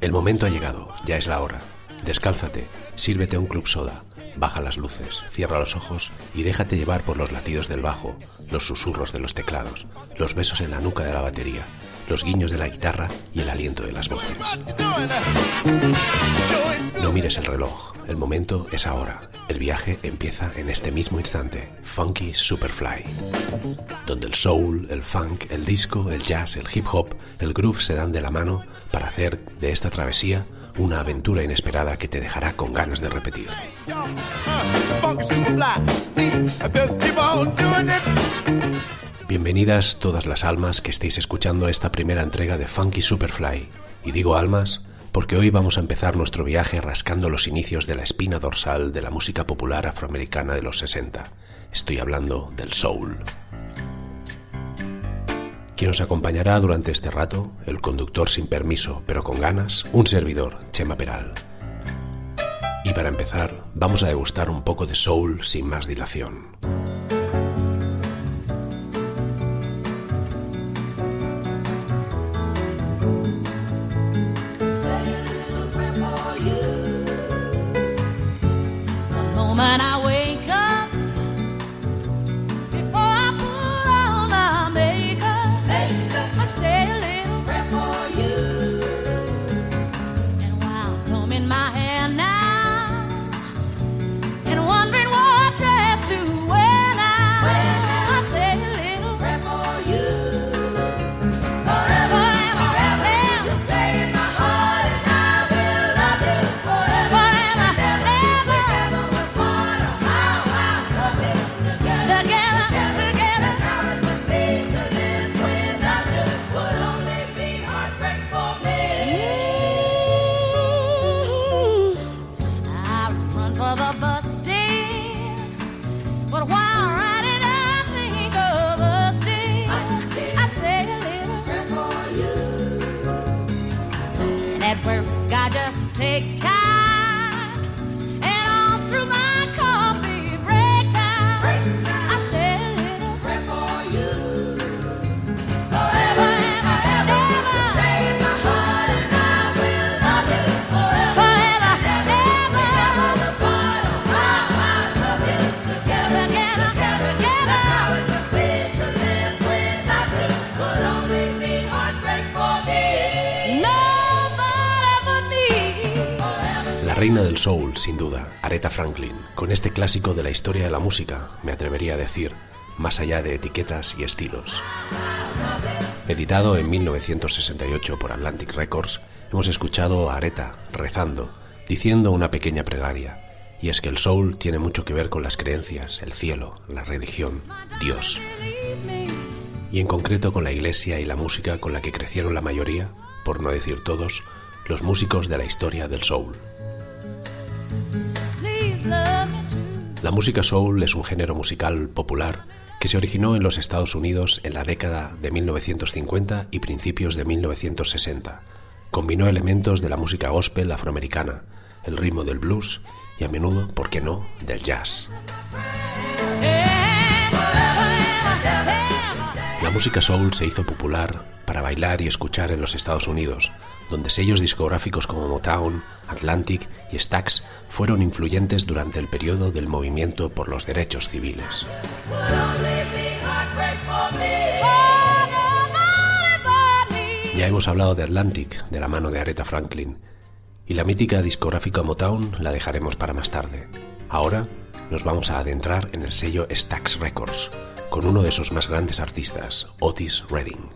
El momento ha llegado, ya es la hora. Descálzate, sírvete un club soda, baja las luces, cierra los ojos y déjate llevar por los latidos del bajo, los susurros de los teclados, los besos en la nuca de la batería, los guiños de la guitarra y el aliento de las voces. Uh. No mires el reloj, el momento es ahora. El viaje empieza en este mismo instante. Funky Superfly. Donde el soul, el funk, el disco, el jazz, el hip hop, el groove se dan de la mano para hacer de esta travesía una aventura inesperada que te dejará con ganas de repetir. Bienvenidas todas las almas que estéis escuchando esta primera entrega de Funky Superfly. Y digo almas porque hoy vamos a empezar nuestro viaje rascando los inicios de la espina dorsal de la música popular afroamericana de los 60. Estoy hablando del soul. Quien nos acompañará durante este rato, el conductor sin permiso, pero con ganas, un servidor, Chema Peral. Y para empezar, vamos a degustar un poco de soul sin más dilación. Del soul, sin duda, Aretha Franklin, con este clásico de la historia de la música, me atrevería a decir, más allá de etiquetas y estilos. Editado en 1968 por Atlantic Records, hemos escuchado a Aretha rezando, diciendo una pequeña plegaria. Y es que el soul tiene mucho que ver con las creencias, el cielo, la religión, Dios. Y en concreto con la iglesia y la música con la que crecieron la mayoría, por no decir todos, los músicos de la historia del soul. La música soul es un género musical popular que se originó en los Estados Unidos en la década de 1950 y principios de 1960. Combinó elementos de la música gospel afroamericana, el ritmo del blues y a menudo, ¿por qué no?, del jazz. La música soul se hizo popular para bailar y escuchar en los Estados Unidos, donde sellos discográficos como Motown, Atlantic y Stax fueron influyentes durante el periodo del movimiento por los derechos civiles. Ya hemos hablado de Atlantic, de la mano de Aretha Franklin, y la mítica discográfica Motown la dejaremos para más tarde. Ahora nos vamos a adentrar en el sello Stax Records, con uno de sus más grandes artistas, Otis Redding.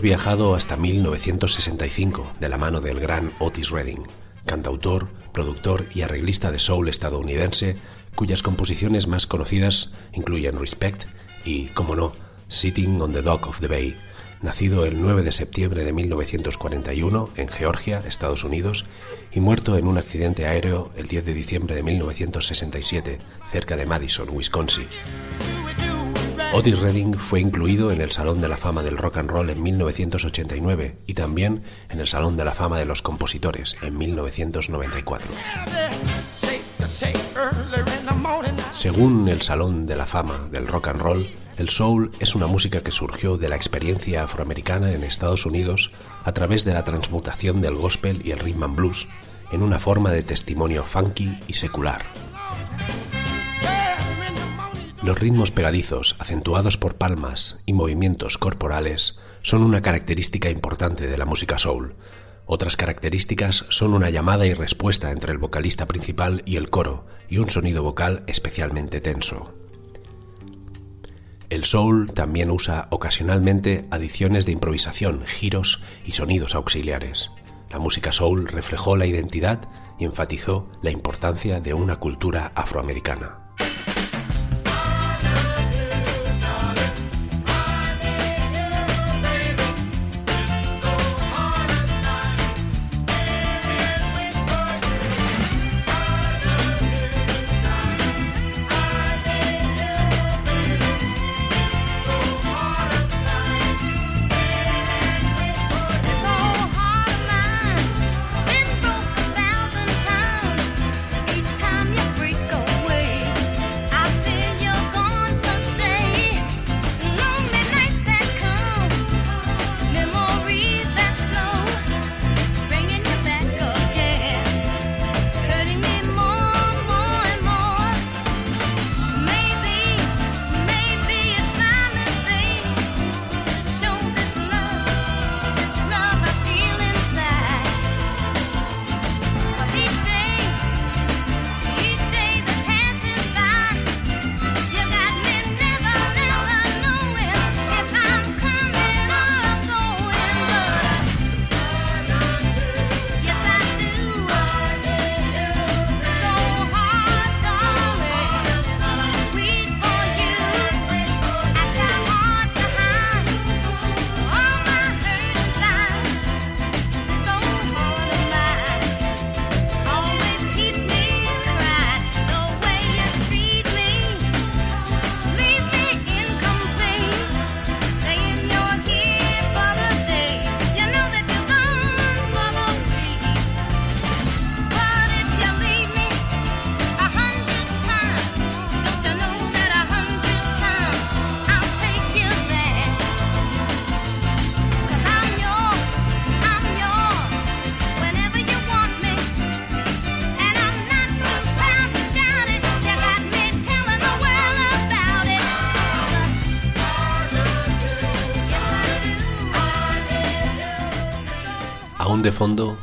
Hemos viajado hasta 1965 de la mano del gran Otis Redding, cantautor, productor y arreglista de soul estadounidense, cuyas composiciones más conocidas incluyen Respect y, como no, Sitting on the Dock of the Bay, nacido el 9 de septiembre de 1941 en Georgia, Estados Unidos, y muerto en un accidente aéreo el 10 de diciembre de 1967, cerca de Madison, Wisconsin. Otis Redding fue incluido en el Salón de la Fama del Rock and Roll en 1989 y también en el Salón de la Fama de los Compositores en 1994. Según el Salón de la Fama del Rock and Roll, el soul es una música que surgió de la experiencia afroamericana en Estados Unidos a través de la transmutación del gospel y el rhythm and blues en una forma de testimonio funky y secular. Los ritmos pegadizos, acentuados por palmas y movimientos corporales, son una característica importante de la música soul. Otras características son una llamada y respuesta entre el vocalista principal y el coro, y un sonido vocal especialmente tenso. El soul también usa ocasionalmente adiciones de improvisación, giros y sonidos auxiliares. La música soul reflejó la identidad y enfatizó la importancia de una cultura afroamericana.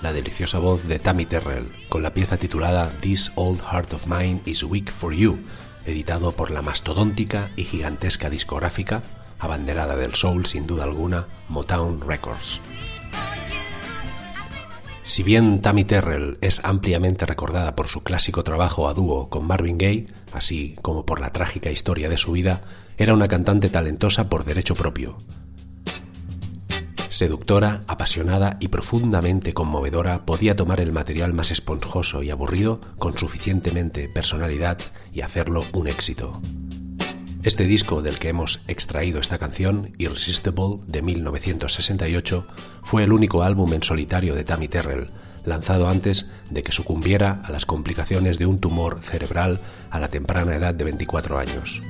La deliciosa voz de Tammy Terrell, con la pieza titulada This Old Heart of Mine is Weak for You, editado por la mastodóntica y gigantesca discográfica, abanderada del soul sin duda alguna, Motown Records. Si bien Tammy Terrell es ampliamente recordada por su clásico trabajo a dúo con Marvin Gaye, así como por la trágica historia de su vida, era una cantante talentosa por derecho propio. Seductora, apasionada y profundamente conmovedora, podía tomar el material más esponjoso y aburrido con suficientemente personalidad y hacerlo un éxito. Este disco del que hemos extraído esta canción, Irresistible, de 1968, fue el único álbum en solitario de Tammy Terrell, lanzado antes de que sucumbiera a las complicaciones de un tumor cerebral a la temprana edad de 24 años.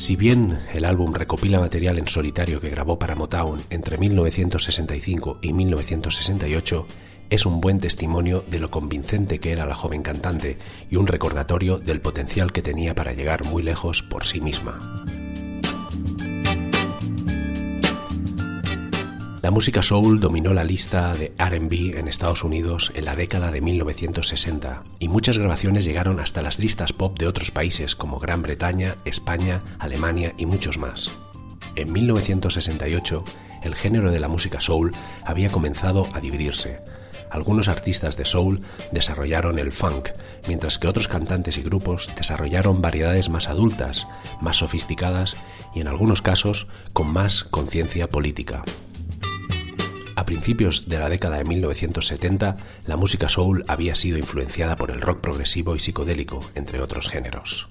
Si bien el álbum recopila material en solitario que grabó para Motown entre 1965 y 1968, es un buen testimonio de lo convincente que era la joven cantante y un recordatorio del potencial que tenía para llegar muy lejos por sí misma. La música soul dominó la lista de RB en Estados Unidos en la década de 1960 y muchas grabaciones llegaron hasta las listas pop de otros países como Gran Bretaña, España, Alemania y muchos más. En 1968, el género de la música soul había comenzado a dividirse. Algunos artistas de soul desarrollaron el funk, mientras que otros cantantes y grupos desarrollaron variedades más adultas, más sofisticadas y en algunos casos con más conciencia política. A principios de la década de 1970, la música soul había sido influenciada por el rock progresivo y psicodélico, entre otros géneros.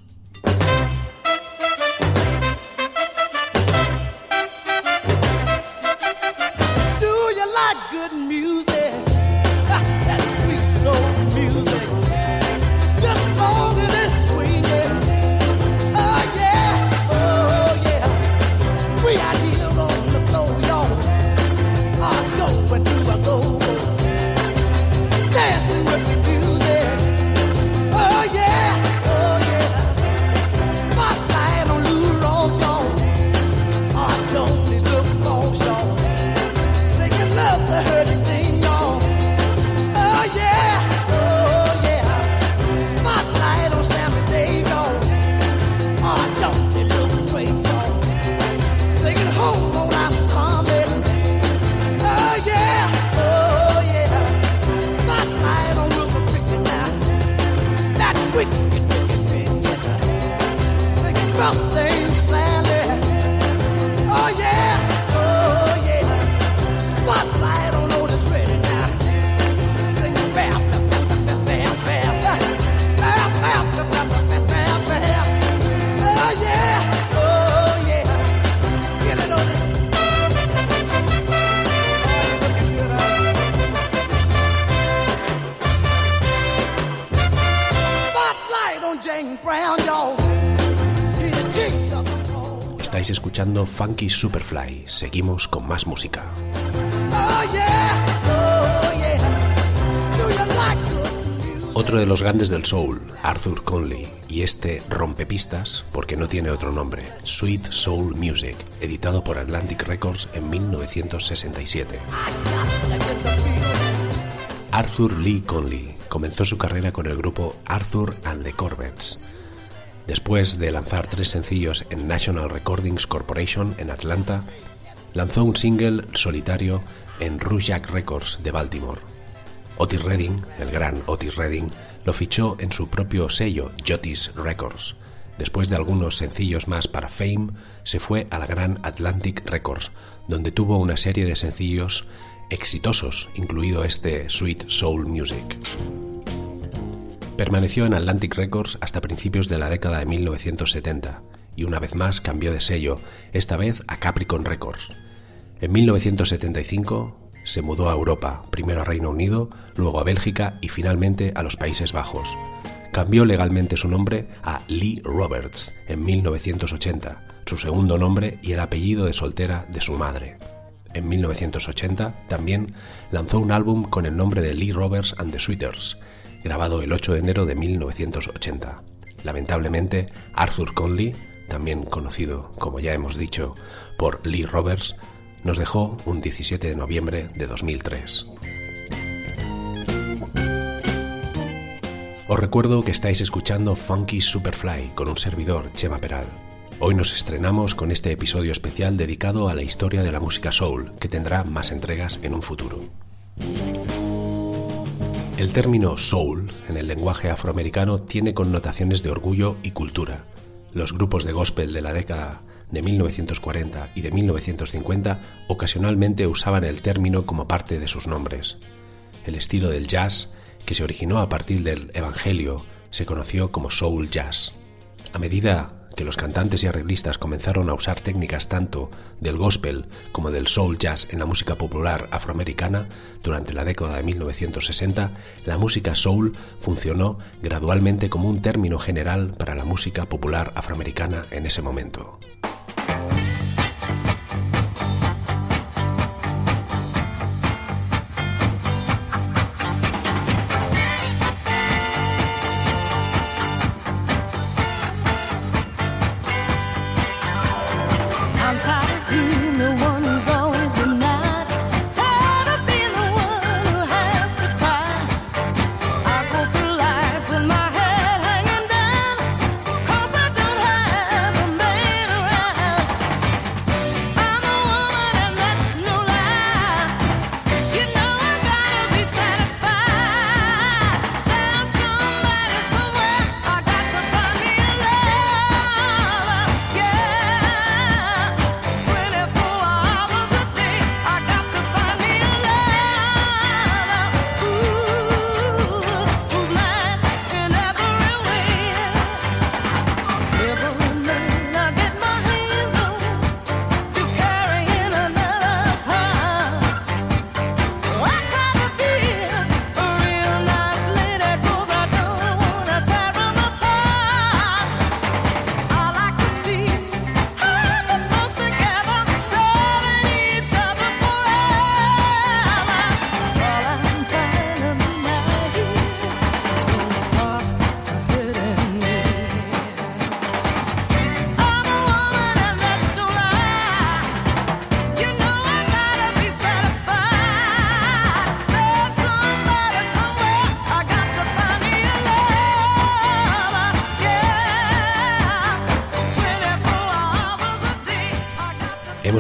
Estáis escuchando Funky Superfly. Seguimos con más música. Oh oh? Otro de los grandes del soul, Arthur Conley, y este rompepistas, porque no tiene otro nombre, Sweet Soul Music, editado por Atlantic Records en 1967. Arthur Lee Conley comenzó su carrera con el grupo Arthur and the Corvettes. Después de lanzar tres sencillos en National Recordings Corporation en Atlanta, lanzó un single solitario en Jack Records de Baltimore. Otis Redding, el gran Otis Redding, lo fichó en su propio sello, Jotis Records. Después de algunos sencillos más para Fame, se fue a la gran Atlantic Records, donde tuvo una serie de sencillos exitosos, incluido este Sweet Soul Music. Permaneció en Atlantic Records hasta principios de la década de 1970 y una vez más cambió de sello, esta vez a Capricorn Records. En 1975 se mudó a Europa, primero a Reino Unido, luego a Bélgica y finalmente a los Países Bajos. Cambió legalmente su nombre a Lee Roberts en 1980, su segundo nombre y el apellido de soltera de su madre. En 1980 también lanzó un álbum con el nombre de Lee Roberts and the Sweeters, grabado el 8 de enero de 1980. Lamentablemente, Arthur Conley, también conocido, como ya hemos dicho, por Lee Roberts, nos dejó un 17 de noviembre de 2003. Os recuerdo que estáis escuchando Funky Superfly con un servidor, Chema Peral. Hoy nos estrenamos con este episodio especial dedicado a la historia de la música soul, que tendrá más entregas en un futuro. El término soul en el lenguaje afroamericano tiene connotaciones de orgullo y cultura. Los grupos de gospel de la década de 1940 y de 1950 ocasionalmente usaban el término como parte de sus nombres. El estilo del jazz, que se originó a partir del Evangelio, se conoció como soul jazz. A medida que los cantantes y arreglistas comenzaron a usar técnicas tanto del gospel como del soul jazz en la música popular afroamericana durante la década de 1960, la música soul funcionó gradualmente como un término general para la música popular afroamericana en ese momento.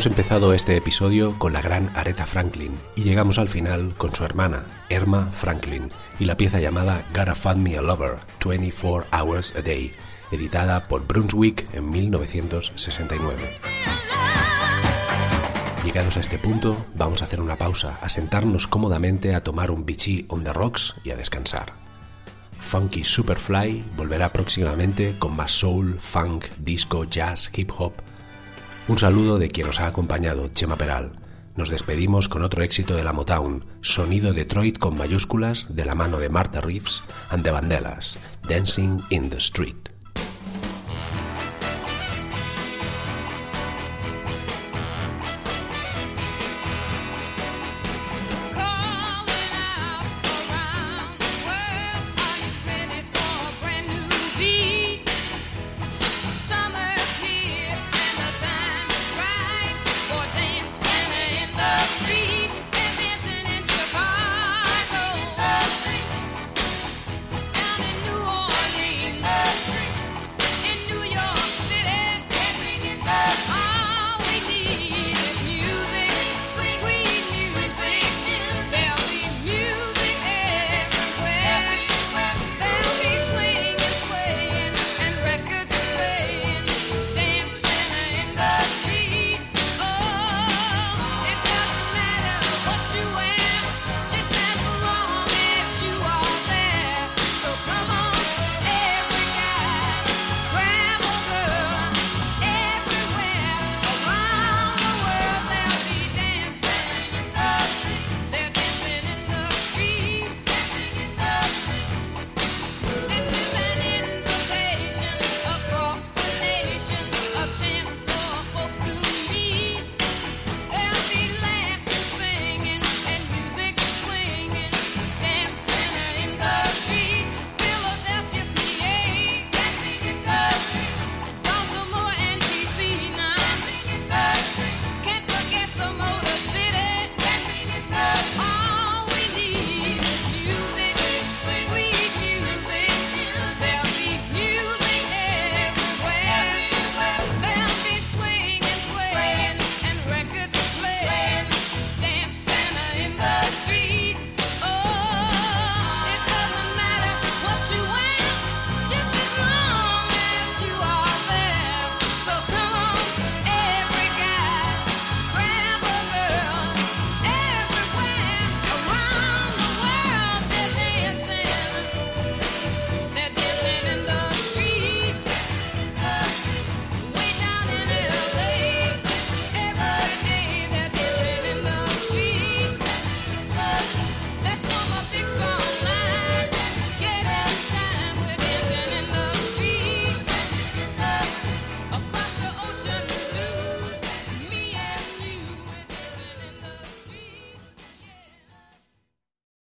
Empezado este episodio con la gran Aretha Franklin y llegamos al final con su hermana, Erma Franklin, y la pieza llamada Gotta Find Me a Lover, 24 Hours a Day, editada por Brunswick en 1969. Llegados a este punto, vamos a hacer una pausa, a sentarnos cómodamente a tomar un bichí on the rocks y a descansar. Funky Superfly volverá próximamente con más soul, funk, disco, jazz, hip hop. Un saludo de quien os ha acompañado, Chema Peral. Nos despedimos con otro éxito de la Motown, sonido Detroit con mayúsculas de la mano de Martha Reeves and the Vandellas, Dancing in the Street.